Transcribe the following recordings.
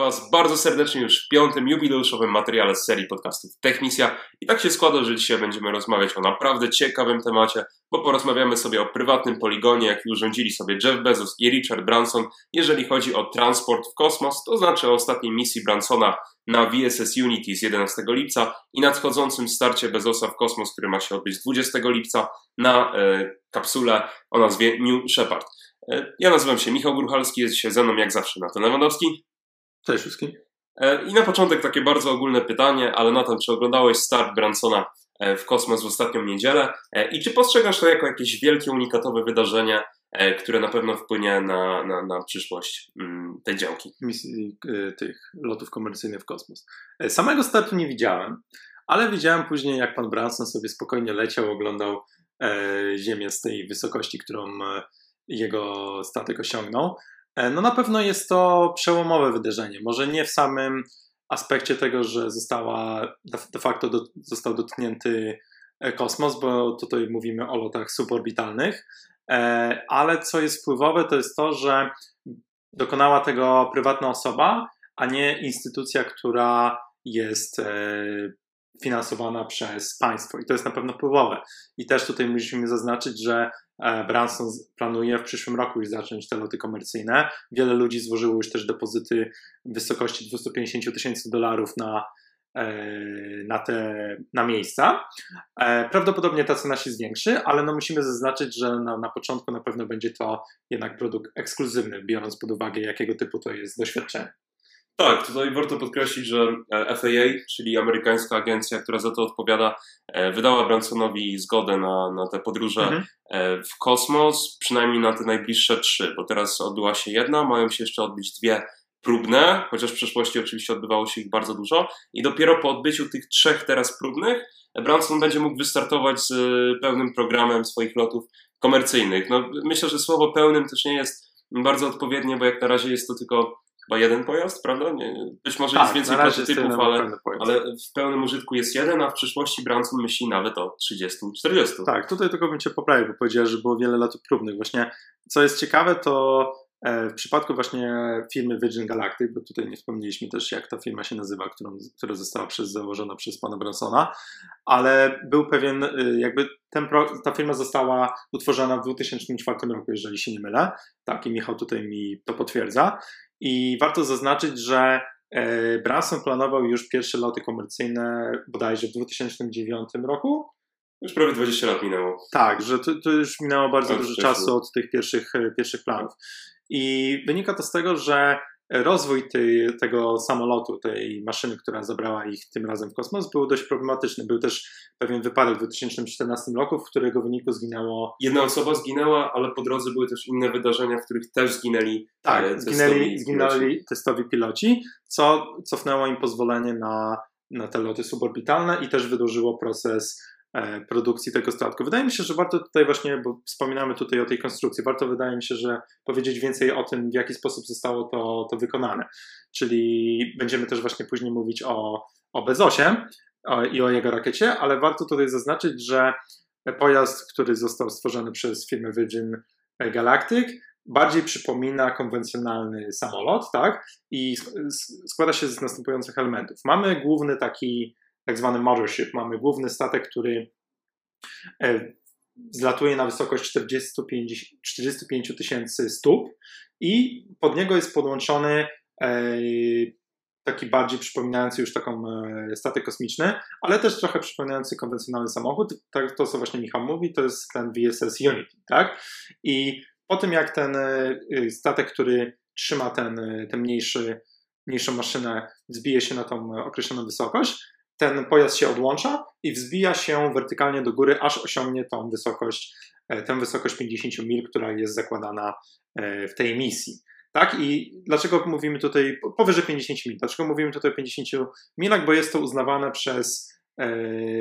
Was bardzo serdecznie już w piątym jubileuszowym materiale z serii podcastów Technisja. I tak się składa, że dzisiaj będziemy rozmawiać o naprawdę ciekawym temacie, bo porozmawiamy sobie o prywatnym poligonie, jaki urządzili sobie Jeff Bezos i Richard Branson, jeżeli chodzi o transport w kosmos, to znaczy o ostatniej misji Bransona na VSS Unity z 11 lipca i nadchodzącym starcie Bezosa w kosmos, który ma się odbyć 20 lipca na e, kapsule o nazwie New Shepard. E, ja nazywam się Michał Gruchalski, jest się ze mną jak zawsze Natan Lewandowski. Cześć wszystkim. E, I na początek takie bardzo ogólne pytanie, ale Natan, czy oglądałeś start Bransona e, w kosmos w ostatnią niedzielę i czy postrzegasz to jako jakieś wielkie, unikatowe wydarzenie, które na pewno wpłynie na, na, na przyszłość mm, tej działki? Misji tych lotów komercyjnych w kosmos. Samego startu nie widziałem, ale widziałem później, jak pan Branson sobie spokojnie leciał, oglądał Ziemię z tej wysokości, którą jego statek osiągnął. E, no na pewno jest to przełomowe wydarzenie. Może nie w samym aspekcie tego, że została de facto do, został dotknięty e, kosmos, bo tutaj mówimy o lotach suborbitalnych, e, ale co jest wpływowe, to jest to, że dokonała tego prywatna osoba, a nie instytucja, która jest finansowana przez państwo. I to jest na pewno wpływowe. I też tutaj musimy zaznaczyć, że e, Branson planuje w przyszłym roku już zacząć te loty komercyjne. Wiele ludzi złożyło już też depozyty w wysokości 250 tysięcy dolarów na, e, na te na miejsca. E, prawdopodobnie ta cena się zwiększy, ale no musimy zaznaczyć, że na, na początku na pewno będzie to jednak produkt ekskluzywny, biorąc pod uwagę, jakiego typu to jest doświadczenie. Tak, tutaj warto podkreślić, że e, FAA, czyli amerykańska agencja, która za to odpowiada, e, wydała Bransonowi zgodę na, na te podróże mhm. E, w kosmos, przynajmniej na te najbliższe trzy, bo teraz odbyła się jedna, mają się jeszcze odbyć dwie próbne, chociaż w przeszłości oczywiście odbywało się ich bardzo dużo i dopiero po odbyciu tych trzech teraz próbnych Branson będzie mógł wystartować z pełnym programem swoich lotów komercyjnych. No, myślę, że słowo pełnym też nie jest bardzo odpowiednie, bo jak na razie jest to tylko chyba jeden pojazd, prawda? Nie, być może tak, jest więcej prototypów, ale, ale w pełnym użytku jest jeden, a w przyszłości Branson myśli nawet o 30-40. Tak, tutaj tylko bym Cię poprawił, bo powiedziałeś, że było wiele lat próbnych. Właśnie, co jest ciekawe, to w przypadku właśnie firmy Virgin Galactic, bo tutaj nie wspomnieliśmy też, jak ta firma się nazywa, którą, która została przez, założona przez pana Bransona, ale był pewien, y, jakby ten ta firma została utworzona w 2004 roku, jeżeli się nie mylę. Tak, i Michał tutaj mi to potwierdza. I warto zaznaczyć, że e, Branson planował już pierwsze loty komercyjne bodajże w 2009 roku. Już prawie 20 lat minęło. Tak, że to, to już minęło bardzo tak, dużo czasu od tych pierwszych, e, pierwszych planów. I wynika to z tego, że rozwój tej, tego samolotu, tej maszyny, która zabrała ich tym razem w kosmos, był dość problematyczny. Był też pewien wypadek w 2014 roku, w którego wyniku zginęło. Jedna osoba zginęła, ale po drodze były też inne wydarzenia, w których też zginęli. Tak, e, zginęli, zginęli testowi piloci, co cofnęło im pozwolenie na, na te loty suborbitalne i też wydłużyło proces E, produkcji tego statku. Wydaje mi się, że warto tutaj właśnie, bo wspominamy tutaj o tej konstrukcji, warto wydaje mi się, że powiedzieć więcej o tym, w jaki sposób zostało to, to wykonane. Czyli będziemy też właśnie później mówić o, o Bezosie i o jego rakiecie, ale warto tutaj zaznaczyć, że pojazd, który został stworzony przez firmę Virgin Galactic, bardziej przypomina konwencjonalny samolot, tak? I składa się z następujących elementów. Mamy główny taki tak zwany mothership. Mamy główny statek, który e, zlatuje na wysokość 45 tysięcy stóp i pod niego jest podłączony e, taki bardziej przypominający już taką e, statek kosmiczny, ale też trochę przypominający konwencjonalny samochód. Tak, to, co właśnie Michał mówi, to jest ten VSS Unity, tak? I po tym, jak ten statek, który trzyma ten, ten mniejszy, mniejszą maszynę, zbije się na tą określoną wysokość, ten pojazd się odłącza i wzbija się wertykalnie do góry, aż osiągnie tą wysokość, e, tę wysokość 50 mil, która jest zakładana e, w tej misji. Tak? I dlaczego mówimy tutaj powyżej 50 mil? Dlaczego mówimy tutaj o 50 milach? Bo jest to uznawane przez e,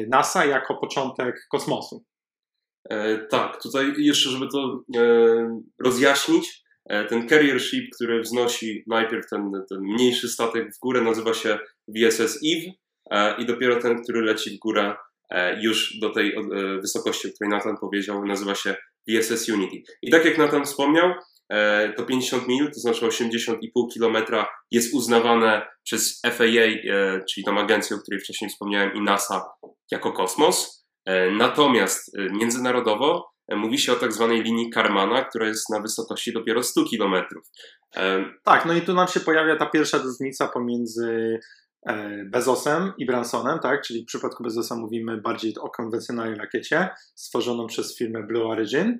NASA jako początek kosmosu. E, tak, tutaj jeszcze, żeby to e, rozjaśnić, ten carrier ship, który wznosi najpierw ten, ten mniejszy statek w górę, nazywa się VSS Eve E, i dopiero ten, który leci w górę e, już do tej e, wysokości, o której Nathan powiedział, nazywa się VSS Unity. I tak jak Nathan wspomniał, e, to 50 mil, to znaczy 80,5 kilometra jest uznawane przez FAA, e, czyli tą agencję, o której wcześniej wspomniałem, i NASA jako kosmos. Natomiast międzynarodowo mówi się o tak zwanej linii Karmana, która jest na wysokości dopiero 100 kilometrów. Tak, no i tu nam się pojawia ta pierwsza różnica pomiędzy E, Bezosem i Bransonem, tak? Czyli w przypadku Bezosa mówimy bardziej o konwencjonalnej rakiecie stworzoną przez firmę Blue Origin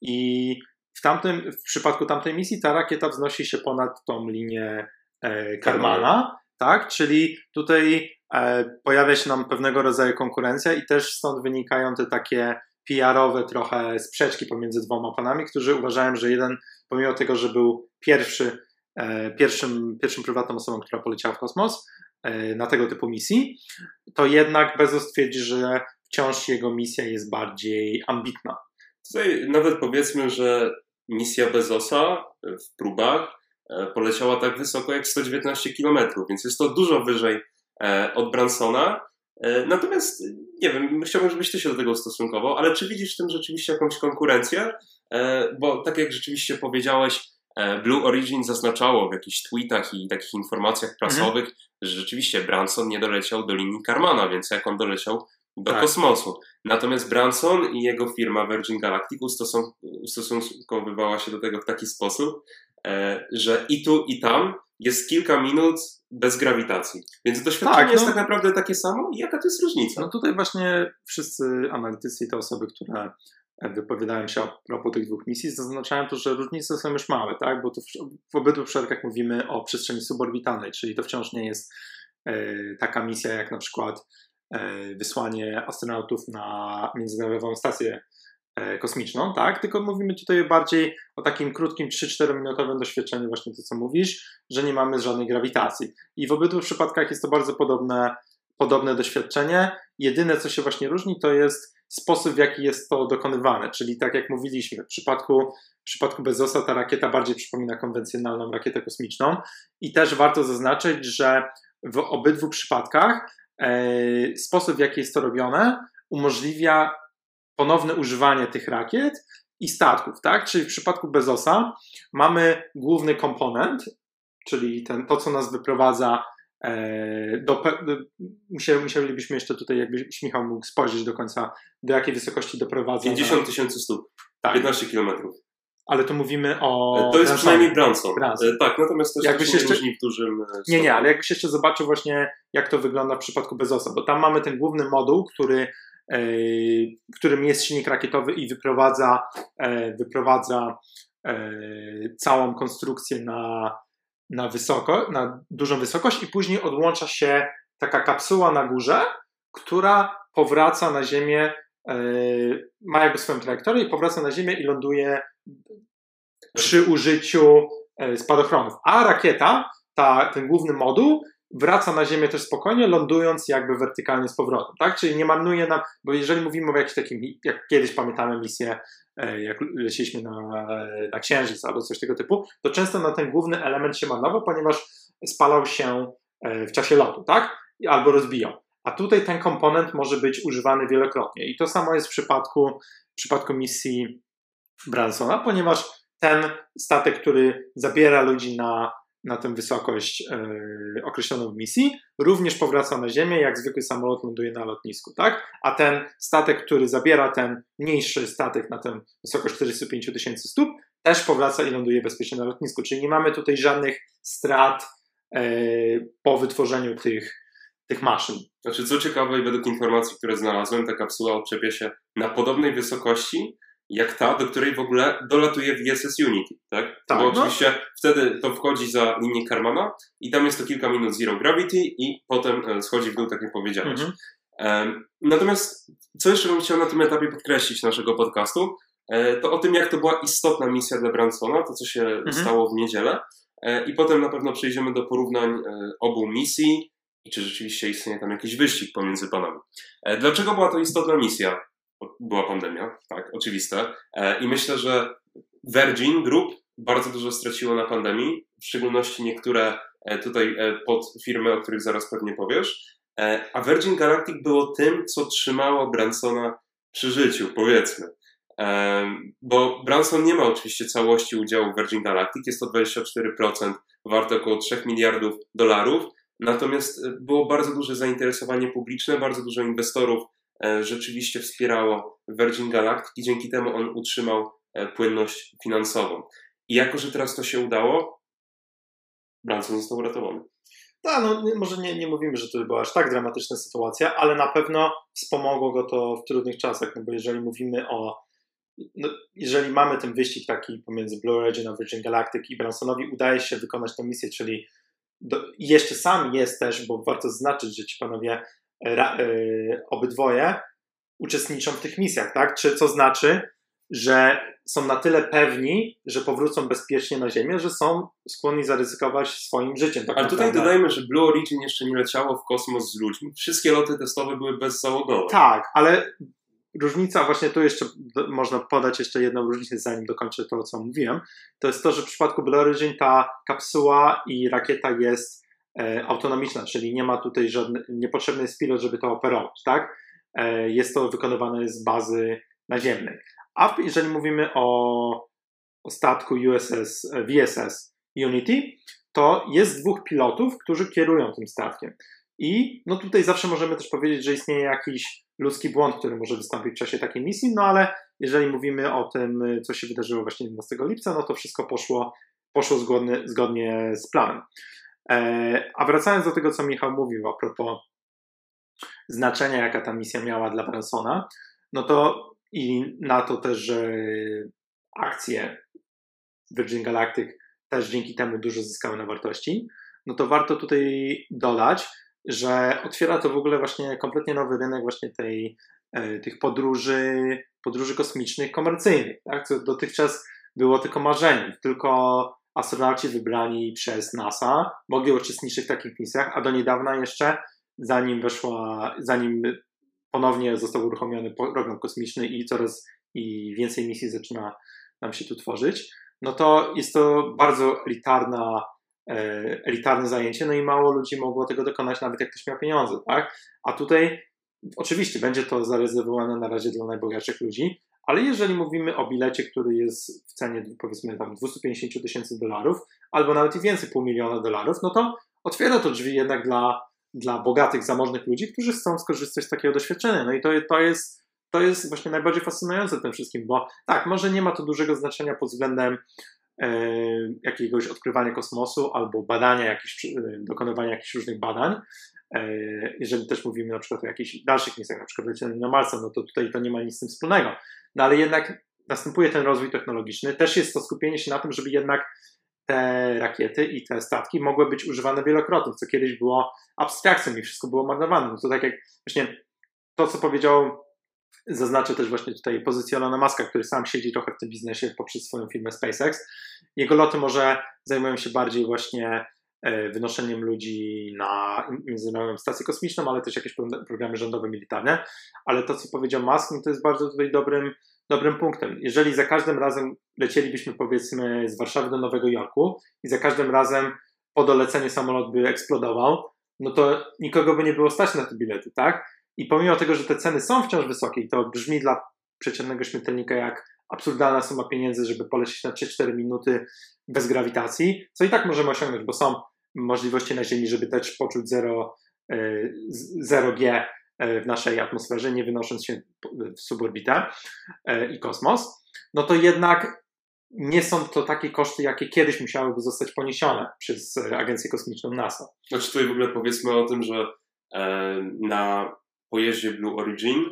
i w, tamtym, w przypadku tamtej misji ta rakieta wznosi się ponad tą linię e, Karmana, tak? Czyli tutaj e, pojawia się nam pewnego rodzaju konkurencja i też stąd wynikają te takie PR-owe trochę sprzeczki pomiędzy dwoma panami, którzy uważają, że jeden, pomimo tego, że był pierwszy, e, pierwszym, pierwszym prywatną osobą, która poleciała w kosmos, E, na tego typu misji, to jednak Bezos twierdzi, że wciąż jego misja jest bardziej ambitna. Tutaj nawet powiedzmy, że misja Bezosa w próbach e, poleciała tak wysoko jak 119 km, więc jest to dużo wyżej e, od Bransona. Natomiast nie wiem, chciałbym, żebyś ty się do tego ustosunkował, ale czy widzisz w tym rzeczywiście jakąś konkurencję? Bo tak jak rzeczywiście powiedziałeś, E, Blue Origin zaznaczało w jakichś tweetach i takich informacjach mhm. prasowych, mhm. że rzeczywiście Branson nie doleciał do linii Karmana, więc jak on doleciał do tak. kosmosu. Natomiast Branson i jego firma Virgin Galactic ustosunkowywała się do tego w taki sposób, e, że i tu, i tam jest kilka minut bez grawitacji. Więc doświadczenie tak, no, jest tak naprawdę takie samo. I jaka to jest różnica? No tutaj właśnie wszyscy analitycy i te osoby, które wypowiadałem się a propos tych dwóch misji, zaznaczałem to, że różnice są już małe, tak? bo w, w obydwu przypadkach mówimy o przestrzeni suborbitalnej, czyli to wciąż nie jest e, taka misja jak na przykład e, wysłanie astronautów na Międzynarodową Stację e, Kosmiczną, tak? tylko mówimy tutaj bardziej o takim krótkim 3-4 minutowym doświadczeniu, właśnie to co mówisz, że nie mamy żadnej grawitacji. I w obydwu przypadkach jest to bardzo podobne, podobne doświadczenie. Jedyne co się właśnie różni to jest sposób, w jaki jest to dokonywane. Czyli tak jak mówiliśmy, w przypadku, w przypadku Bezosa ta rakieta bardziej przypomina konwencjonalną rakietę kosmiczną i też warto zaznaczyć, że w obydwu przypadkach e, sposób, w jaki jest to robione, umożliwia ponowne używanie tych rakiet i statków, tak? Czyli w przypadku Bezosa mamy główny komponent, czyli ten, to, co nas wyprowadza E, do, musielibyśmy jeszcze tutaj, jakbyś Michał mógł spojrzeć do końca, do jakiej wysokości doprowadza. 50 tysięcy stóp, tak. 15 kilometrów. Ale to mówimy o. E, to jest Bransonie. przynajmniej Branson. Branson. E, tak, natomiast to jakbyś jeszcze... różni w dużym. Nie, nie, ale jakbyś jeszcze zobaczył właśnie, jak to wygląda w przypadku Bezosa, bo tam mamy ten główny moduł, który, którym jest silnik rakietowy i wyprowadza, wyprowadza całą konstrukcję na na, wysoko, na dużą wysokość i później odłącza się taka kapsuła na górze, która powraca na Ziemię, yy, ma jakby swoją trajektorię i powraca na Ziemię i ląduje przy użyciu yy, spadochronów. A rakieta, ta, ten główny moduł, wraca na Ziemię też spokojnie, lądując jakby wertykalnie z powrotem, tak? Czyli nie marnuje nam, bo jeżeli mówimy o jakimś takim, jak kiedyś pamiętamy misję, e, jak leciliśmy na, na Księżyc albo coś tego typu, to często na ten główny element się marnował, ponieważ spalał się e, w czasie lotu, tak? Albo rozbijał. A tutaj ten komponent może być używany wielokrotnie. I to samo jest w przypadku, w przypadku misji Bransona, ponieważ ten statek, który zabiera ludzi na na tę wysokość e, określoną w misji, również powraca na Ziemię, jak zwykły samolot ląduje na lotnisku, tak? A ten statek, który zabiera ten mniejszy statek na tę wysokość 45 tysięcy stóp, też powraca i ląduje bezpiecznie na lotnisku. Czyli nie mamy tutaj żadnych strat e, po wytworzeniu tych, tych maszyn. Znaczy, co ciekawe, według informacji, które znalazłem, ta kapsuła odczepia się na podobnej wysokości, jak ta, do której w ogóle dolatuje VSS Unity, tak? tak Bo no. oczywiście wtedy to wchodzi za linię Karmana i tam jest to kilka minut Zero Gravity i potem e, schodzi w dół, tak jak powiedziałeś. Mhm. Natomiast co jeszcze bym chciał na tym etapie podkreślić naszego podcastu, e, to o tym, jak to była istotna misja dla Bransona, to co się mhm. stało w niedzielę. E, I potem na pewno przejdziemy do porównań obu misji i czy rzeczywiście istnieje tam jakiś wyścig pomiędzy panami. Dlaczego była to istotna misja? Była pandemia, tak, oczywiste. E, I myślę, że Virgin Group bardzo dużo straciło na pandemii, w szczególności niektóre e, tutaj e, pod firmy, o których zaraz pewnie powiesz. A Virgin Galactic było tym, co trzymało Bransona przy życiu, powiedzmy. bo Branson nie ma oczywiście całości udziału Virgin Galactic, jest to 24%, warte około 3 miliardów dolarów, natomiast było bardzo duże zainteresowanie publiczne, bardzo dużo inwestorów rzeczywiście wspierało Virgin Galactic i dzięki temu on utrzymał e, płynność finansową. I jako, że teraz to się udało, Branson został uratowany. Tak, no może nie, nie mówimy, że to była aż tak dramatyczna sytuacja, ale na pewno wspomogło go to w trudnych czasach, no bo jeżeli mówimy o no, jeżeli mamy ten wyścig taki pomiędzy Blue Origin a Virgin Galactic i Bransonowi udaje się wykonać tę misję, czyli do, jeszcze sam jest też, bo warto zaznaczyć, że ci panowie obydwoje uczestniczą w tych misjach, tak? Czy co znaczy, że są na tyle pewni, że powrócą bezpiecznie na Ziemię, że są skłonni zaryzykować swoim życiem. Tak Ale tutaj dodajmy, że Blue Origin jeszcze nie leciało w kosmos z ludźmi. Wszystkie loty testowe były bezzałogowe. Tak, ale różnica, właśnie tu jeszcze można podać jeszcze jedną różnicę, zanim dokończę to, co mówiłem, to jest to, że w przypadku Blue Origin ta kapsuła i rakieta jest autonomiczna, czyli nie ma tutaj żadnej, niepotrzebny jest pilot, żeby to operować, tak? E, jest to wykonywane z bazy naziemnej. A jeżeli mówimy o, statku USS, e, VSS Unity, to jest dwóch pilotów, którzy kierują tym statkiem. I no tutaj zawsze możemy też powiedzieć, że istnieje jakiś ludzki błąd, który może wystąpić w czasie takiej misji, no ale jeżeli mówimy o tym, co się wydarzyło właśnie 11 lipca, no to wszystko poszło, poszło zgodnie, zgodnie z planem. E, a wracając do tego, co Michał mówił a propos znaczenia, jaka ta misja miała dla Bransona, no to i na to też, że akcje Virgin Galactic też dzięki temu dużo zyskały na wartości, no to warto tutaj dodać, że otwiera to w ogóle właśnie kompletnie nowy rynek właśnie tej, e, tych podróży, podróży kosmicznych komercyjnych, tak? co dotychczas było tylko marzeniem, tylko astronauci wybrani przez NASA mogli uczestniczyć w takich misjach, a do niedawna jeszcze, zanim weszła, zanim ponownie został uruchomiony program kosmiczny i coraz i więcej misji zaczyna nam się tu tworzyć, no to jest to bardzo elitarna, e, elitarne zajęcie, no i mało ludzi mogło tego dokonać, nawet jak ktoś miał pieniądze, tak? A tutaj oczywiście będzie to zarezerwowane na razie dla najbogatszych ludzi, ale jeżeli mówimy o bilecie, który jest w cenie powiedzmy tam 250 tysięcy dolarów, albo nawet i więcej, pół miliona dolarów, no to otwiera to drzwi jednak dla dla bogatych, zamożnych ludzi, którzy chcą skorzystać z takiego doświadczenia. No i to, to, jest, to jest właśnie najbardziej fascynujące tym wszystkim, bo tak, może nie ma to dużego znaczenia pod względem e, jakiegoś odkrywania kosmosu albo badania jakichś, e, dokonywania jakichś różnych badań. E, jeżeli też mówimy na przykład o jakichś dalszych misjach, na przykład lecienie na Marsa, no to tutaj to nie ma nic z tym wspólnego. No ale jednak następuje ten rozwój technologiczny. Też jest to skupienie się na tym, żeby jednak te rakiety i te statki mogły być używane wielokrotnie, co kiedyś było abstrakcją i wszystko było marnowane. No to tak jak właśnie to, co powiedział, zaznaczę też właśnie tutaj pozycję Elona Muska, który sam siedzi trochę w tym biznesie poprzez swoją firmę SpaceX. Jego loty może zajmują się bardziej właśnie wynoszeniem ludzi na Międzynarodową Stację Kosmiczną, ale też jakieś programy rządowe, militarne. Ale to, co powiedział Musk, no to jest bardzo tutaj dobrym dobrym punktem. Jeżeli za każdym razem lecielibyśmy powiedzmy z Warszawy do Nowego Jorku i za każdym razem po doleceniu samolot by eksplodował, no to nikogo by nie było stać na te bilety, tak? I pomimo tego, że te ceny są wciąż wysokie i to brzmi dla przeciętnego śmiertelnika jak absurdalna suma pieniędzy, żeby polecieć na 3-4 minuty bez grawitacji, co i tak możemy osiągnąć, bo są możliwości na Ziemi, żeby też poczuć 0, 0G E, w naszej atmosferze, nie wynosząc się w suborbitę e, i kosmos, no to jednak nie są to takie koszty, jakie kiedyś musiałyby zostać poniesione przez Agencję Kosmiczną NASA. Znaczy tutaj w ogóle powiedzmy o tym, że e, na pojeździe Blue Origin,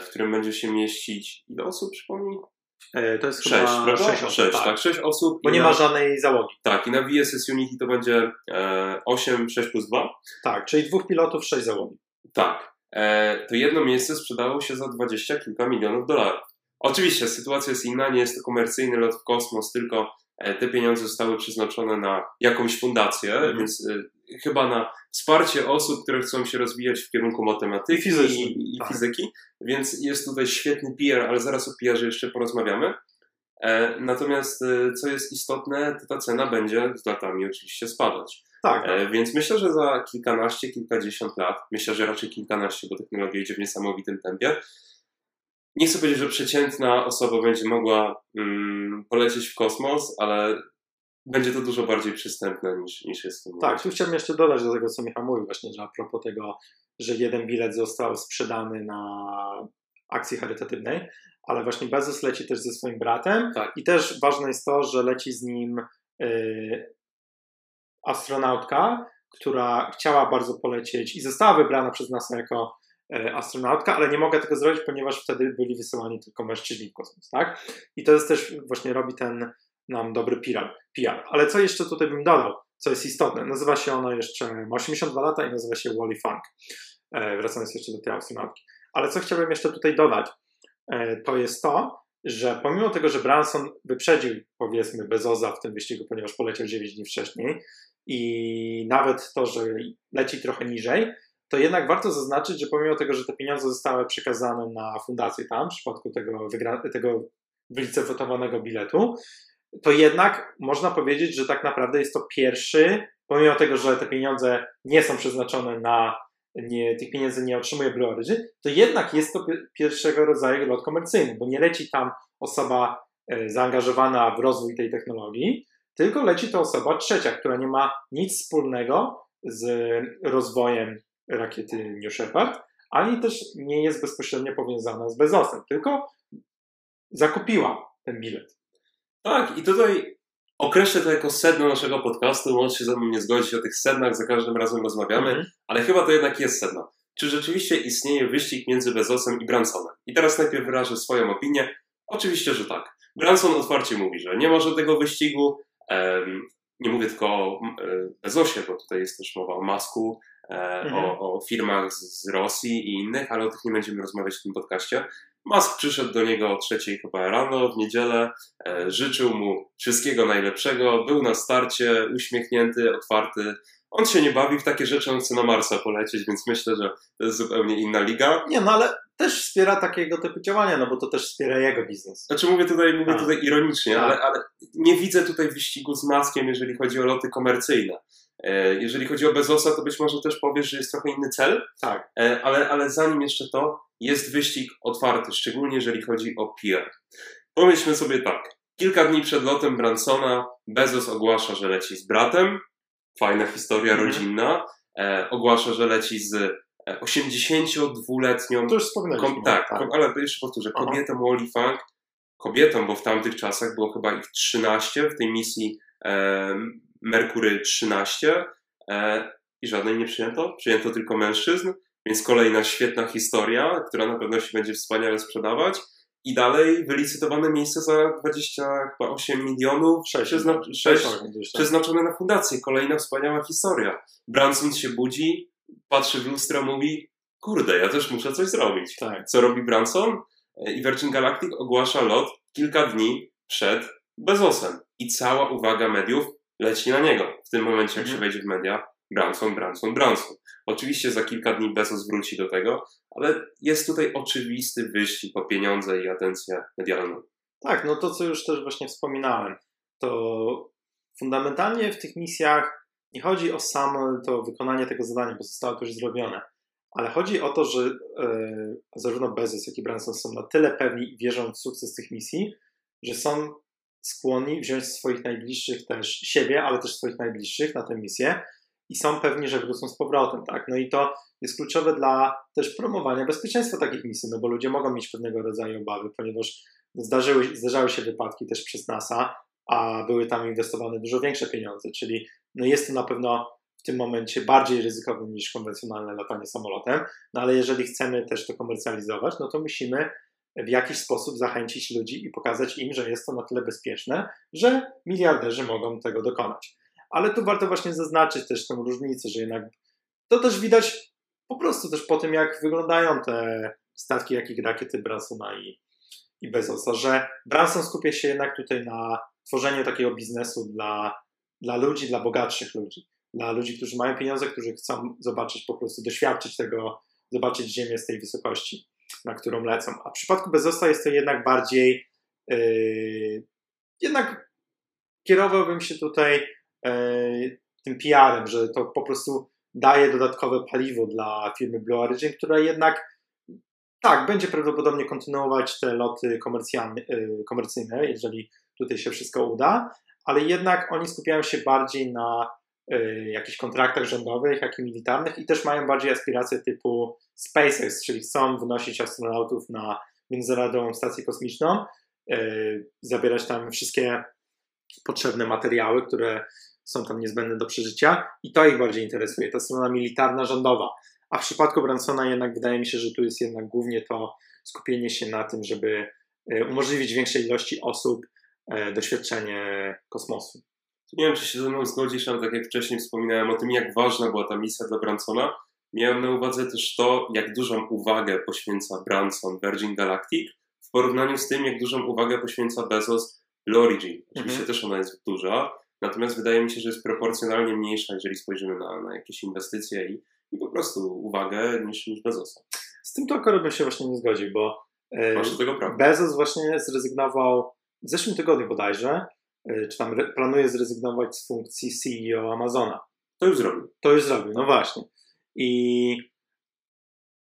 w którym będzie się mieścić ile osób, przypomnij? To jest sześć, chyba sześć osób. Sześć, tak. tak, sześć osób. Bo nie na, ma żadnej załogi. Tak, i na VSS Unity to będzie 8, 6 plus 2. Tak, czyli dwóch pilotów, sześć załogi. Tak. E, to jedno miejsce sprzedało się za dwadzieścia kilka milionów dolarów. Oczywiście sytuacja jest inna, nie jest to komercyjny lot w kosmos, tylko e, te pieniądze zostały przeznaczone na jakąś fundację, mm. więc e, chyba na wsparcie osób, które chcą się rozwijać w kierunku matematyki i, i tak. fizyki, więc jest tutaj świetny PR, ale zaraz o PR jeszcze porozmawiamy. Natomiast co jest istotne, to ta cena będzie z latami oczywiście spadać. Tak. E, więc myślę, że za kilkanaście, kilkadziesiąt lat, myślę, że raczej kilkanaście, bo technologia idzie w niesamowitym tempie, nie chcę powiedzieć, że przeciętna osoba będzie mogła mm, polecieć w kosmos, ale będzie to dużo bardziej przystępne niż, niż jest to. Tak, tu chciałbym jeszcze dodać do tego, co Michał mówił właśnie, że a propos tego, że jeden bilet został sprzedany na akcji charytatywnej, ale właśnie Bezos leci też ze swoim bratem tak. i też ważne jest to, że leci z nim y, astronautka, która chciała bardzo polecieć i została wybrana przez NASA jako y, astronautka, ale nie mogę tego zrobić, ponieważ wtedy byli wysyłani tylko mężczyźni w kosmos, tak? I to jest też właśnie robi ten nam dobry PR. Ale co jeszcze tutaj bym dodał, co jest istotne? Nazywa się ona jeszcze, ma 82 lata i nazywa się Wally Funk. E, wracając jeszcze do tej astronautki. Ale co chciałbym jeszcze tutaj dodać, e, to jest to, że pomimo tego, że Branson wyprzedził powiedzmy Bezoza w tym wyścigu, ponieważ poleciał 9 dni wcześniej i nawet to, że leci trochę niżej, to jednak warto zaznaczyć, że pomimo tego, że te pieniądze zostały przekazane na fundację tam, w przypadku tego, wygra- tego wylicytowanego biletu, to jednak można powiedzieć, że tak naprawdę jest to pierwszy, pomimo tego, że te pieniądze nie są przeznaczone na, nie, tych pieniędzy nie otrzymuje Blue Origin, to jednak jest to pierwszego rodzaju lot komercyjny, bo nie leci tam osoba e, zaangażowana w rozwój tej technologii, tylko leci to osoba trzecia, która nie ma nic wspólnego z rozwojem rakiety New Shepard, ani też nie jest bezpośrednio powiązana z Bezosem, tylko zakupiła ten bilet. Tak, i tutaj określę to jako sedno naszego podcastu. Możesz się ze mną nie zgodzić o tych sednach, za każdym razem rozmawiamy, mm -hmm. ale chyba to jednak jest sedno. Czy rzeczywiście istnieje wyścig między Bezosem i Bransonem? I teraz najpierw wyrażę swoją opinię. Oczywiście, że tak. Branson otwarcie mówi, że nie ma żadnego wyścigu. Um, nie mówię tylko o e, Bezosie, bo tutaj jest też mowa o Masku, e, mhm. o, o, firmach z Rosji i innych, ale o tych nie będziemy rozmawiać w tym podcaście. Musk przyszedł do niego o trzeciej chyba rano w niedzielę, e, życzył mu wszystkiego najlepszego, był na starcie, uśmiechnięty, otwarty. On się nie bawi w takie rzeczy, on chce na Marsa polecieć, więc myślę, że to jest zupełnie inna liga. Nie, no ale też wspiera takiego typu działania, no bo to też wspiera jego biznes. Znaczy mówię tutaj, mówię tutaj ironicznie, ale, ale nie widzę tutaj wyścigu z Maskiem, jeżeli chodzi o loty komercyjne. E, jeżeli chodzi o Bezosa, to być może też powiesz, że jest trochę inny cel. Tak. E, ale, ale zanim jeszcze to, jest wyścig otwarty, szczególnie jeżeli chodzi o PR. Pomyślmy sobie tak. Kilka dni przed lotem Bransona Bezos ogłasza, że leci z bratem. Fajna historia mhm. rodzinna. E, ogłasza, że leci z 82-letnią. To już wspominaliśmy. tak, tak, ale jeszcze powtórzę. Kobietą Wally Funk. Kobietą, bo w tamtych czasach było chyba ich 13 w tej misji e, Merkury 13 e, i żadnej nie przyjęto. Przyjęto tylko mężczyzn. Więc kolejna świetna historia, która na pewno się będzie wspaniale sprzedawać. I dalej wylicytowane miejsce za 28 milionów, 6, 6, 6 przeznaczone na fundację. Kolejna wspaniała historia. Branson się budzi, patrzy w lustro, mówi: Kurde, ja też muszę coś zrobić. Tak. Co robi Branson? I Virgin Galactic ogłasza lot kilka dni przed Bezosem. I cała uwaga mediów leci na niego. W tym momencie, jak mhm. się wejdzie w media, Branson, Branson, Branson. Oczywiście za kilka dni Bezos wróci do tego, ale jest tutaj oczywisty wyścig po pieniądze i atencję medialną. Tak, no to co już też właśnie wspominałem, to fundamentalnie w tych misjach nie chodzi o samo to wykonanie tego zadania, bo zostało to już zrobione, ale chodzi o to, że e, zarówno Bezos, jak i Branson są na tyle pewni i wierzą w sukces tych misji, że są skłonni wziąć swoich najbliższych też siebie, ale też swoich najbliższych na tę misję i są pewni, że wrócą z powrotem, tak? No i to jest kluczowe dla też promowania bezpieczeństwa takich misji, no bo ludzie mogą mieć pewnego rodzaju obawy, ponieważ zdarzyły, zdarzały się wypadki też przez NASA, a były tam inwestowane dużo większe pieniądze, czyli no jest to na pewno w tym momencie bardziej ryzykowne niż konwencjonalne latanie samolotem, no ale jeżeli chcemy też to komercjalizować, no to musimy w jakiś sposób zachęcić ludzi i pokazać im, że jest to na tyle bezpieczne, że miliarderzy mogą tego dokonać. Ale tu warto właśnie zaznaczyć też tę różnicę, że jednak to też widać po prostu też po tym, jak wyglądają te statki, jak i rakiety Bransona i, i Bezosa, że Branson skupia się jednak tutaj na tworzeniu takiego biznesu dla, dla ludzi, dla bogatszych ludzi, dla ludzi, którzy mają pieniądze, którzy chcą zobaczyć po prostu, doświadczyć tego, zobaczyć Ziemię z tej wysokości, na którą lecą. A w przypadku Bezosa jest to jednak bardziej, yy, jednak kierowałbym się tutaj E, tym PR-em, że to po prostu daje dodatkowe paliwo dla firmy Blue Origin, która jednak tak, będzie prawdopodobnie kontynuować te loty komercyjne, jeżeli tutaj się wszystko uda, ale jednak oni skupiają się bardziej na jakichś kontraktach rządowych, jak i militarnych i też mają bardziej aspiracje typu SpaceX, czyli chcą wynosić astronautów na Międzynarodową Stację Kosmiczną, y, zabierać tam wszystkie potrzebne materiały, które są tam niezbędne do przeżycia i to ich bardziej interesuje, ta strona militarna, rządowa. A w przypadku Bransona jednak wydaje mi się, że tu jest jednak głównie to skupienie się na tym, żeby y, umożliwić większej ilości osób doświadczenie kosmosu. Nie wiem, czy się ze mną zgodzisz, ale tak jak wcześniej wspominałem o tym, jak ważna była ta misja dla Bransona, miałem na uwadze też to, jak dużą uwagę poświęca Branson Virgin Galactic w porównaniu z tym, jak dużą uwagę poświęca Bezos Blue Origin. Oczywiście mhm. też ona jest duża, natomiast wydaje mi się, że jest proporcjonalnie mniejsza, jeżeli spojrzymy na, na jakieś inwestycje i, i po prostu uwagę niż, niż Bezosa. Z tym to akurat bym się właśnie nie zgodził, bo Masz do tego prawo. Bezos właśnie zrezygnował w zeszłym tygodniu bodajże, czy tam planuje zrezygnować z funkcji CEO Amazona. To już zrobił. To już zrobił, no właśnie. I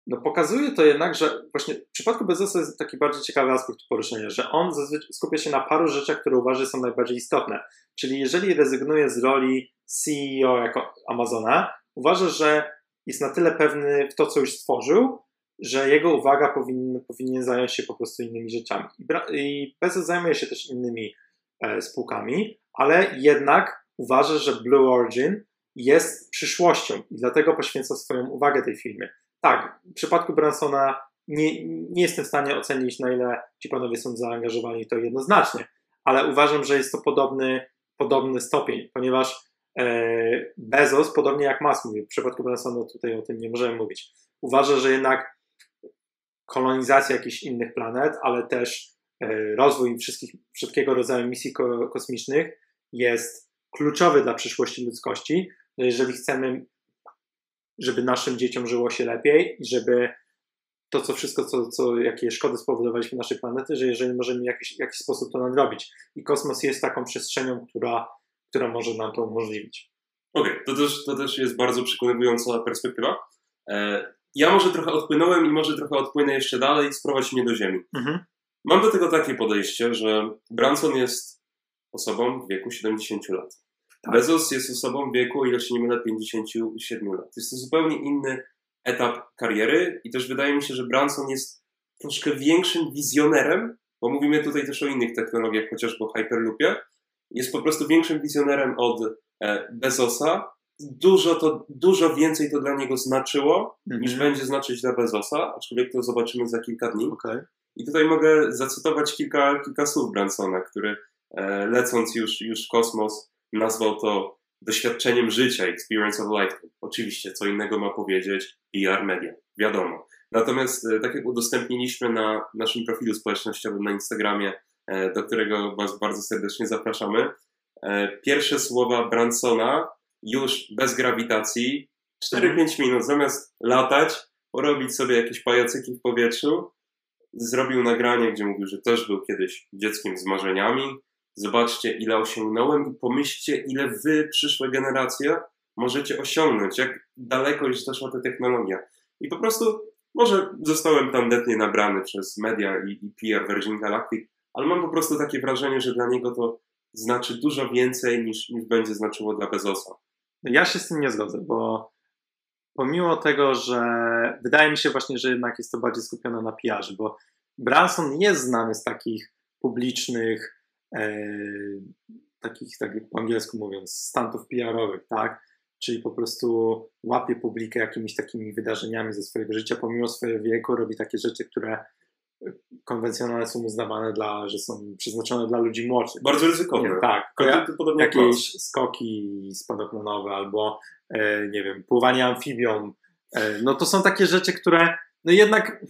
no pokazuje to jednak, że właśnie w przypadku Bezosa jest taki bardziej ciekawy aspekt poruszenia, że on skupia się na paru rzeczach, które uważa są najbardziej istotne. Czyli jeżeli rezygnuje z roli CEO jako Amazona, uważa, że jest na tyle pewny w to, co już stworzył, że jego uwaga powinien, powinien zająć się po prostu innymi rzeczami. I Bezos zajmuje się też innymi spółkami, ale jednak uważa, że Blue Origin jest przyszłością i dlatego poświęca swoją uwagę tej firmie. Tak, w przypadku Bransona nie, nie jestem w stanie ocenić, na ile ci panowie są zaangażowani, to jednoznacznie, ale uważam, że jest to podobny, podobny stopień, ponieważ e, Bezos, podobnie jak Musk mówi, w przypadku Bransona tutaj o tym nie możemy mówić, uważa, że jednak kolonizacja jakichś innych planet, ale też e, rozwój wszystkich, wszystkiego rodzaju misji kosmicznych jest kluczowy dla przyszłości ludzkości. No jeżeli chcemy, żeby naszym dzieciom żyło się lepiej i żeby to, co wszystko, co, co, jakie szkody spowodowaliśmy naszej planety, że jeżeli możemy w jakiś, jakiś sposób to nadrobić. I kosmos jest taką przestrzenią, która, która może nam to umożliwić. Okej, okay, to, też, to też jest bardzo przekonywująca perspektywa. E, ja może trochę odpłynąłem i może trochę odpłynę jeszcze dalej i sprowadź mnie do ziemi. Mhm. Mam do tego takie podejście, że Branson jest osobą w wieku 70 lat. Tak. Bezos jest osobą w wieku, ile się nie mylę, 57 lat. Jest to zupełnie inny etap kariery i też wydaje mi się, że Branson jest troszkę większym wizjonerem, bo mówimy tutaj też o innych technologiach, chociażby o Hyperloopie. Jest po prostu większym wizjonerem od e, Bezosa, dużo, to, dużo więcej to dla niego znaczyło, mm -hmm. niż będzie znaczyć dla Bezosa, aczkolwiek to zobaczymy za kilka dni. Okay. I tutaj mogę zacytować kilka, kilka słów Bransona, który e, lecąc już, już w kosmos nazwał to doświadczeniem życia, experience of life. Oczywiście, co innego ma powiedzieć PR media, wiadomo. Natomiast, e, tak jak udostępniliśmy na naszym profilu społecznościowym na Instagramie, e, do którego Was bardzo serdecznie zapraszamy, e, pierwsze słowa Bransona już bez grawitacji 4-5 mhm. minut zamiast latać, porobić sobie jakieś pajacyki w powietrzu. Zrobił nagranie, gdzie mówił, że też był kiedyś dzieckiem z marzeniami. Zobaczcie, ile osiągnąłem i pomyślcie, ile wy, przyszłe generacje, możecie osiągnąć, jak daleko już zaszła ta technologia. I po prostu, może zostałem tandetnie nabrany przez media i, i PR Virgin Galactic, ale mam po prostu takie wrażenie, że dla niego to znaczy dużo więcej niż, niż będzie znaczyło dla Bezosa. Ja się z tym nie zgodzę, bo pomimo tego, że wydaje mi się właśnie, że jednak jest to bardziej skupione na PR, bo Branson jest znany z takich publicznych, e, takich, tak po angielsku mówiąc, stantów PR-owych, tak? Czyli po prostu łapie publikę jakimiś takimi wydarzeniami ze swojego życia, pomimo swojego wieku, robi takie rzeczy, które konwencjonalne są uznawane dla, że są przeznaczone dla ludzi młodszych. Bardzo ryzykowne. Nie, tak, to, to jakieś skoki spadochronowe albo nie wiem, pływanie amfibią. E, no to są takie rzeczy, które no jednak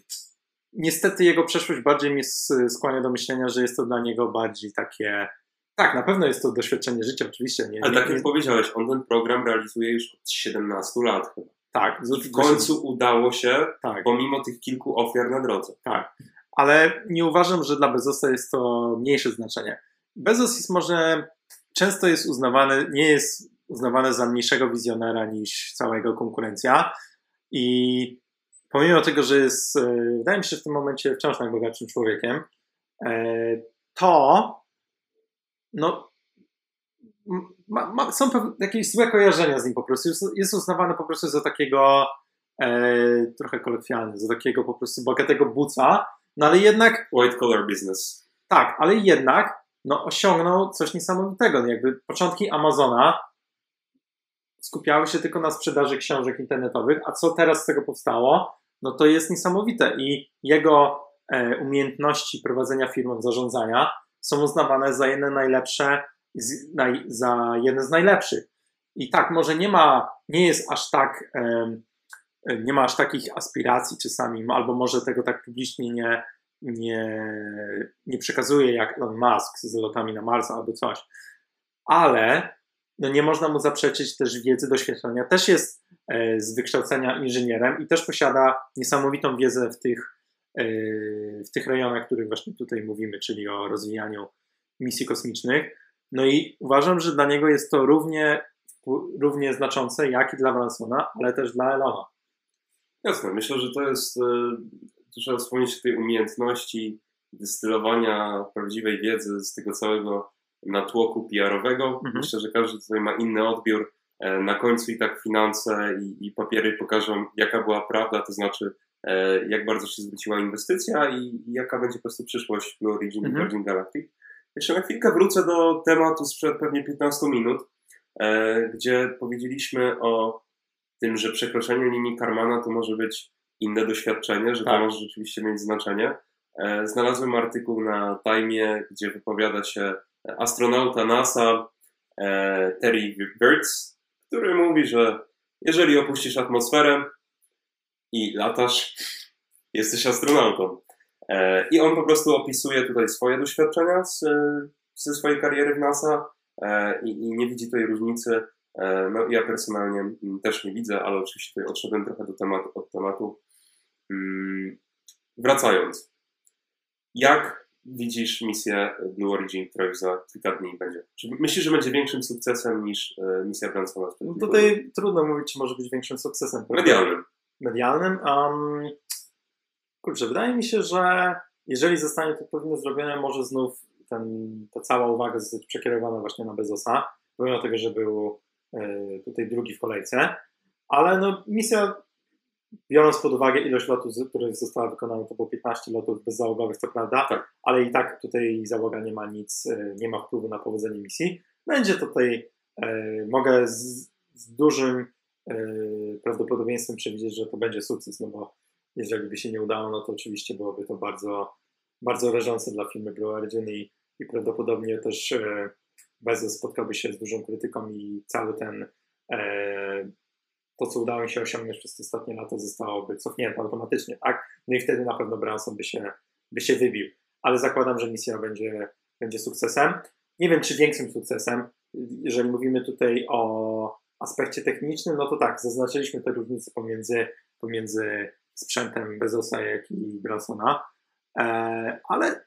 niestety jego przeszłość bardziej mnie skłania do myślenia, że jest to dla niego bardziej takie tak, na pewno jest to doświadczenie życia, oczywiście. Nie, Ale tak jak powiedziałeś, on ten program realizuje już od 17 lat chyba. Tak. W końcu udało się, tak. pomimo tych kilku ofiar na drodze. Tak ale nie uważam, że dla Bezosa jest to mniejsze znaczenie. Bezos jest może, często jest uznawany, nie jest uznawany za mniejszego wizjonera niż cała jego konkurencja i pomimo tego, że jest, e, wydaje mi się, w tym momencie wciąż najbogatszym człowiekiem, e, to no, ma, ma, są jakieś złe kojarzenia z nim po prostu. Jest, jest uznawany po prostu za takiego e, trochę kolokwialnie, za takiego po prostu bogatego buca, no ale jednak... White collar business. Tak, ale jednak no, osiągnął coś niesamowitego. No, jakby początki Amazona skupiały się tylko na sprzedaży książek internetowych, a co teraz z tego powstało, no to jest niesamowite i jego e, umiejętności prowadzenia firmy, zarządzania są uznawane za jedne najlepsze, z, naj, za jedne z najlepszych. I tak, może nie ma, nie jest aż tak, e, nie ma aż takich aspiracji czasami, albo może tego tak publicznie nie, nie, nie przekazuje jak Elon Musk z lotami na Mars albo coś. Ale no nie można mu zaprzeczyć też wiedzy, doświadczenia. Też jest e, z wykształcenia inżynierem i też posiada niesamowitą wiedzę w tych, e, w tych rejonach, o których właśnie tutaj mówimy, czyli o rozwijaniu misji kosmicznych. No i uważam, że dla niego jest to równie, równie znaczące, jak i dla Bransona, ale też dla Elona. Jasne, myślę, że to jest, e, trzeba wspomnieć o tej umiejętności dystylowania prawdziwej wiedzy z tego całego natłoku PR-owego. Mhm. Myślę, że każdy tutaj ma inny odbiór. E, na końcu i tak finanse i, i papiery pokażą, jaka była prawda, to znaczy e, jak bardzo się zwróciła inwestycja i, i jaka będzie po prostu przyszłość Blue Origin i mhm. Virgin Galactic. Jeszcze na chwilkę wrócę do tematu sprzed pewnie 15 minut, e, gdzie powiedzieliśmy o tym, że przekroczenie linii Karmana to może być inne doświadczenie, że tak. to może rzeczywiście mieć znaczenie. Znalazłem artykuł na Time, gdzie wypowiada się astronauta NASA e, Terry Birds, który mówi, że jeżeli opuścisz atmosferę i latasz, jesteś astronautą. E, I on po prostu opisuje tutaj swoje doświadczenia z, ze swojej kariery w NASA e, i, i nie widzi tej różnicy. No, ja personalnie też nie widzę, ale oczywiście tutaj odszedłem trochę do tematu, od tematu. Mm, wracając, jak widzisz misję Blue Origin, która już za kilka dni będzie? Czy myślisz, że będzie większym sukcesem niż e, misja Bransona? No tutaj trudno mówić, czy może być większym sukcesem. Medialnym. Medialnym? Um, kurczę, wydaje mi się, że jeżeli zostanie to pewnie zrobione, może znów ten, ta cała uwaga zostać przekierowana właśnie na Bezosa, pomimo tego, że był y, tutaj drugi w kolejce, ale no, misja biorąc pod uwagę ilość lotów, które zostały wykonane, to było 15 lotów bezzałogowych, co prawda, tak. ale i tak tutaj załoga nie ma nic, e, nie ma wpływu na powodzenie misji. Będzie tutaj, e, mogę z, z dużym e, prawdopodobieństwem przewidzieć, że to będzie sukces, no bo jeżeli by się nie udało, no to oczywiście byłoby to bardzo, bardzo rażące dla firmy Blue Origin i, i prawdopodobnie też Bezos spotkałby się z dużą krytyką i cały ten to, co udało mi się osiągnąć przez te ostatnie lata, zostałoby cofnięte automatycznie, tak? No i wtedy na pewno Branson by się, by się wybił. Ale zakładam, że misja będzie, będzie sukcesem. Nie wiem, czy większym sukcesem. Jeżeli mówimy tutaj o aspekcie technicznym, no to tak, zaznaczyliśmy te różnice pomiędzy, pomiędzy sprzętem Bezosa jak i Bransona, e, ale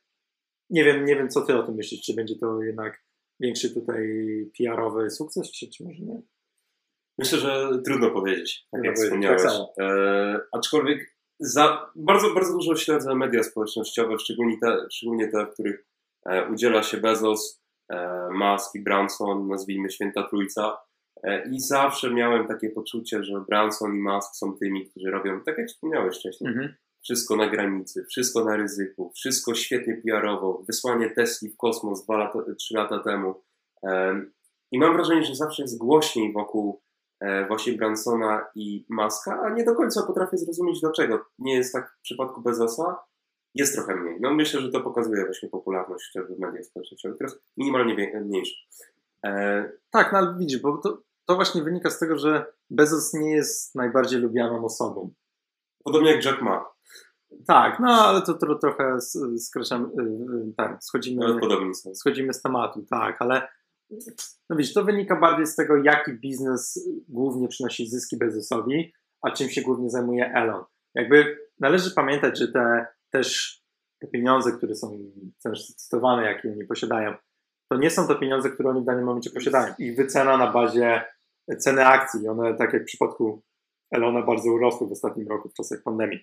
nie wiem, nie wiem, co ty o tym myślisz, czy będzie to jednak większy tutaj PR-owy sukces, czy, czy może nie? Myślę, że trudno powiedzieć, tak jak wspomniałeś. Tak e, aczkolwiek za, bardzo, bardzo dużo śledzę media społecznościowe, szczególnie te, szczególnie te w których e, udziela się Bezos, e, Musk i Branson, nazwijmy święta trójca. E, I zawsze miałem takie poczucie, że Branson i Musk są tymi, którzy robią, tak jak wspomniałeś wcześniej, mhm. wszystko na granicy, wszystko na ryzyku, wszystko świetnie PR-owo, wysłanie Tesli w kosmos dwa lata, trzy lata temu. E, I mam wrażenie, że zawsze jest głośniej wokół właśnie Bransona i Maska, a nie do końca potrafię zrozumieć dlaczego. Nie jest tak w przypadku Bezosa, jest trochę mniej. No myślę, że to pokazuje właśnie popularność chociażby w mediach społecznościowych, jest minimalnie mniejsza. E... Tak, no ale widzisz, bo to, to właśnie wynika z tego, że Bezos nie jest najbardziej lubianą osobą. Podobnie jak Jack Ma. Tak, no ale to, to trochę skraczam, y, tak, schodzimy, schodzimy z tematu, tak, ale no widzisz, to wynika bardziej z tego, jaki biznes głównie przynosi zyski Bezosowi, a czym się głównie zajmuje Elon. Jakby należy pamiętać, że te też te pieniądze, które są cytowane, jakie oni posiadają, to nie są to pieniądze, które oni w danym momencie posiadają. Ich wycena na bazie ceny akcji. One, tak jak w przypadku ale one bardzo urosły w ostatnim roku w czasach pandemii.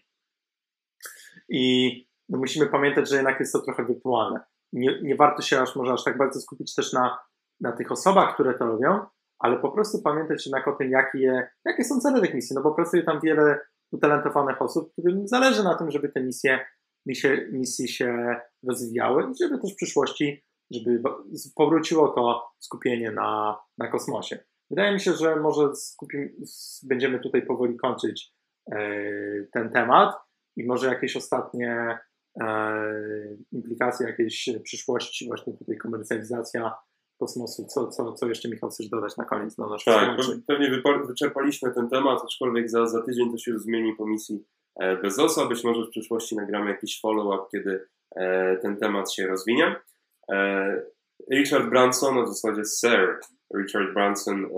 I no musimy pamiętać, że jednak jest to trochę wirtualne. Nie, nie warto się aż może aż tak bardzo skupić też na, na tych osobach, które to robią, ale po prostu pamiętać jednak o tym, jakie, jakie są cele tych misji, no bo pracuje tam wiele utalentowanych osób, którym zależy na tym, żeby te misje, misje, misje się rozwijały i żeby też w przyszłości, żeby powróciło to skupienie na, na kosmosie. Wydaje mi się, że może skupim, będziemy tutaj powoli kończyć e, ten temat i może jakieś ostatnie e, implikacje, jakieś przyszłości, właśnie tutaj komercjalizacja kosmosu. Co, co, co jeszcze Michał chcesz dodać na koniec na naszym Tak, pewnie wyczerpaliśmy ten temat, aczkolwiek za, za tydzień to się już zmieni po misji e, Bezosa. Być może w przyszłości nagramy jakiś follow-up, kiedy ten temat się rozwinie. Richard Branson, w zasadzie Sir Richard Branson e,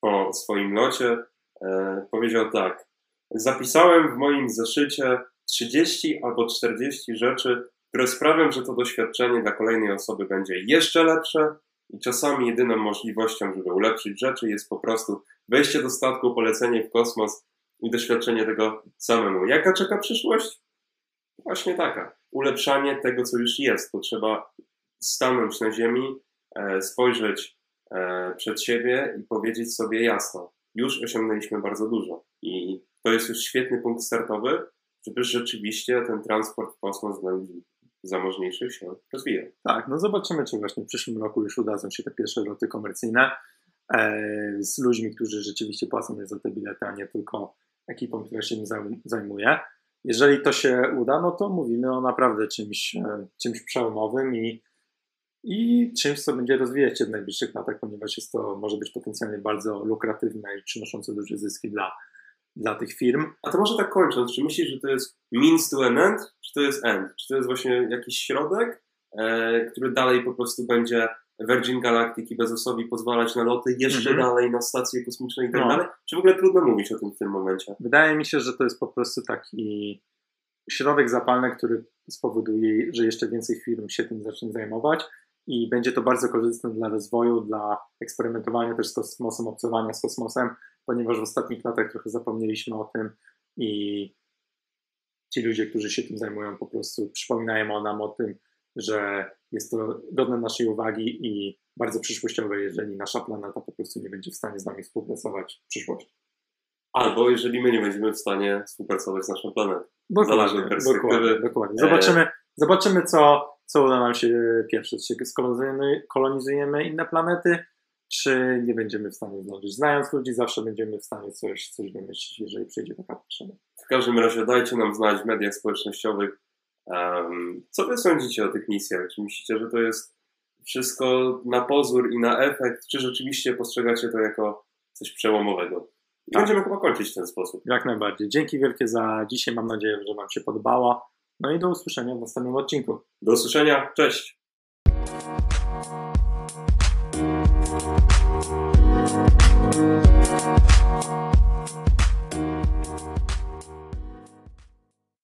po swoim locie e, powiedział tak. Zapisałem w moim zeszycie 30 albo 40 rzeczy, które sprawią, że to doświadczenie dla kolejnej osoby będzie jeszcze lepsze i czasami jedyną możliwością, żeby ulepszyć rzeczy jest po prostu wejście do statku, polecenie w kosmos i doświadczenie tego samemu. Jaka czeka przyszłość? Właśnie taka. Ulepszanie tego, co już jest. Potrzeba stanąć na ziemi, e, spojrzeć e, przed siebie i powiedzieć sobie jasno, już osiągnęliśmy bardzo dużo i to jest już świetny punkt startowy, żeby rzeczywiście ten transport w kosmos dla ludzi zamożniejszych się rozwija. Tak, no zobaczymy, czy właśnie w przyszłym roku już udadzą się te pierwsze loty komercyjne e, z ludźmi, którzy rzeczywiście płacą za te bilety, a nie tylko ekipą, która się nim zajmuje. Jeżeli to się uda, no to mówimy o naprawdę czymś, czymś przełomowym i i czymś, co będzie rozwijać się w najbliższych latach, ponieważ jest to może być potencjalnie bardzo lukratywne i przynoszące duże zyski dla, dla tych firm. A to może tak kończąc, czy myślisz, że to jest means to an end, czy to jest end? Czy to jest właśnie jakiś środek, e, który dalej po prostu będzie Virgin Galactic i Bezosowi pozwalać na loty jeszcze mhm. dalej na stacje kosmiczne i tak no. dalej? Czy w ogóle trudno mówić o tym w tym momencie? Wydaje mi się, że to jest po prostu taki środek zapalny, który spowoduje, że jeszcze więcej firm się tym zacznie zajmować i będzie to bardzo korzystne dla rozwoju, dla eksperymentowania też z kosmosem, obcowania z kosmosem, ponieważ w ostatnich latach trochę zapomnieliśmy o tym i ci ludzie, którzy się tym zajmują, po prostu przypominają nam o tym, że jest to godne naszej uwagi i bardzo przyszłościowe, jeżeli nasza planeta po prostu nie będzie w stanie z nami współpracować w przyszłości. Albo jeżeli my nie będziemy w stanie współpracować z naszą planetą. Dokładnie, dokładnie, dokładnie. Zobaczymy, zobaczymy co, co uda nam się pierwsze, czy skolonizujemy, kolonizujemy inne planety, czy nie będziemy w stanie zdążyć. Znając ludzi, zawsze będziemy w stanie coś, coś wymyślić, jeżeli przyjdzie taka potrzeba. W każdym razie dajcie nam znać w mediach społecznościowych, um, co wy sądzicie o tych misjach. Czy myślicie, że to jest wszystko na pozór i na efekt, czy rzeczywiście postrzegacie to jako coś przełomowego? I tak. będziemy chyba kończyć w ten sposób. Jak najbardziej. Dzięki wielkie za dzisiaj. Mam nadzieję, że Wam się podobało. No i do usłyszenia w następnym odcinku. Do usłyszenia, cześć!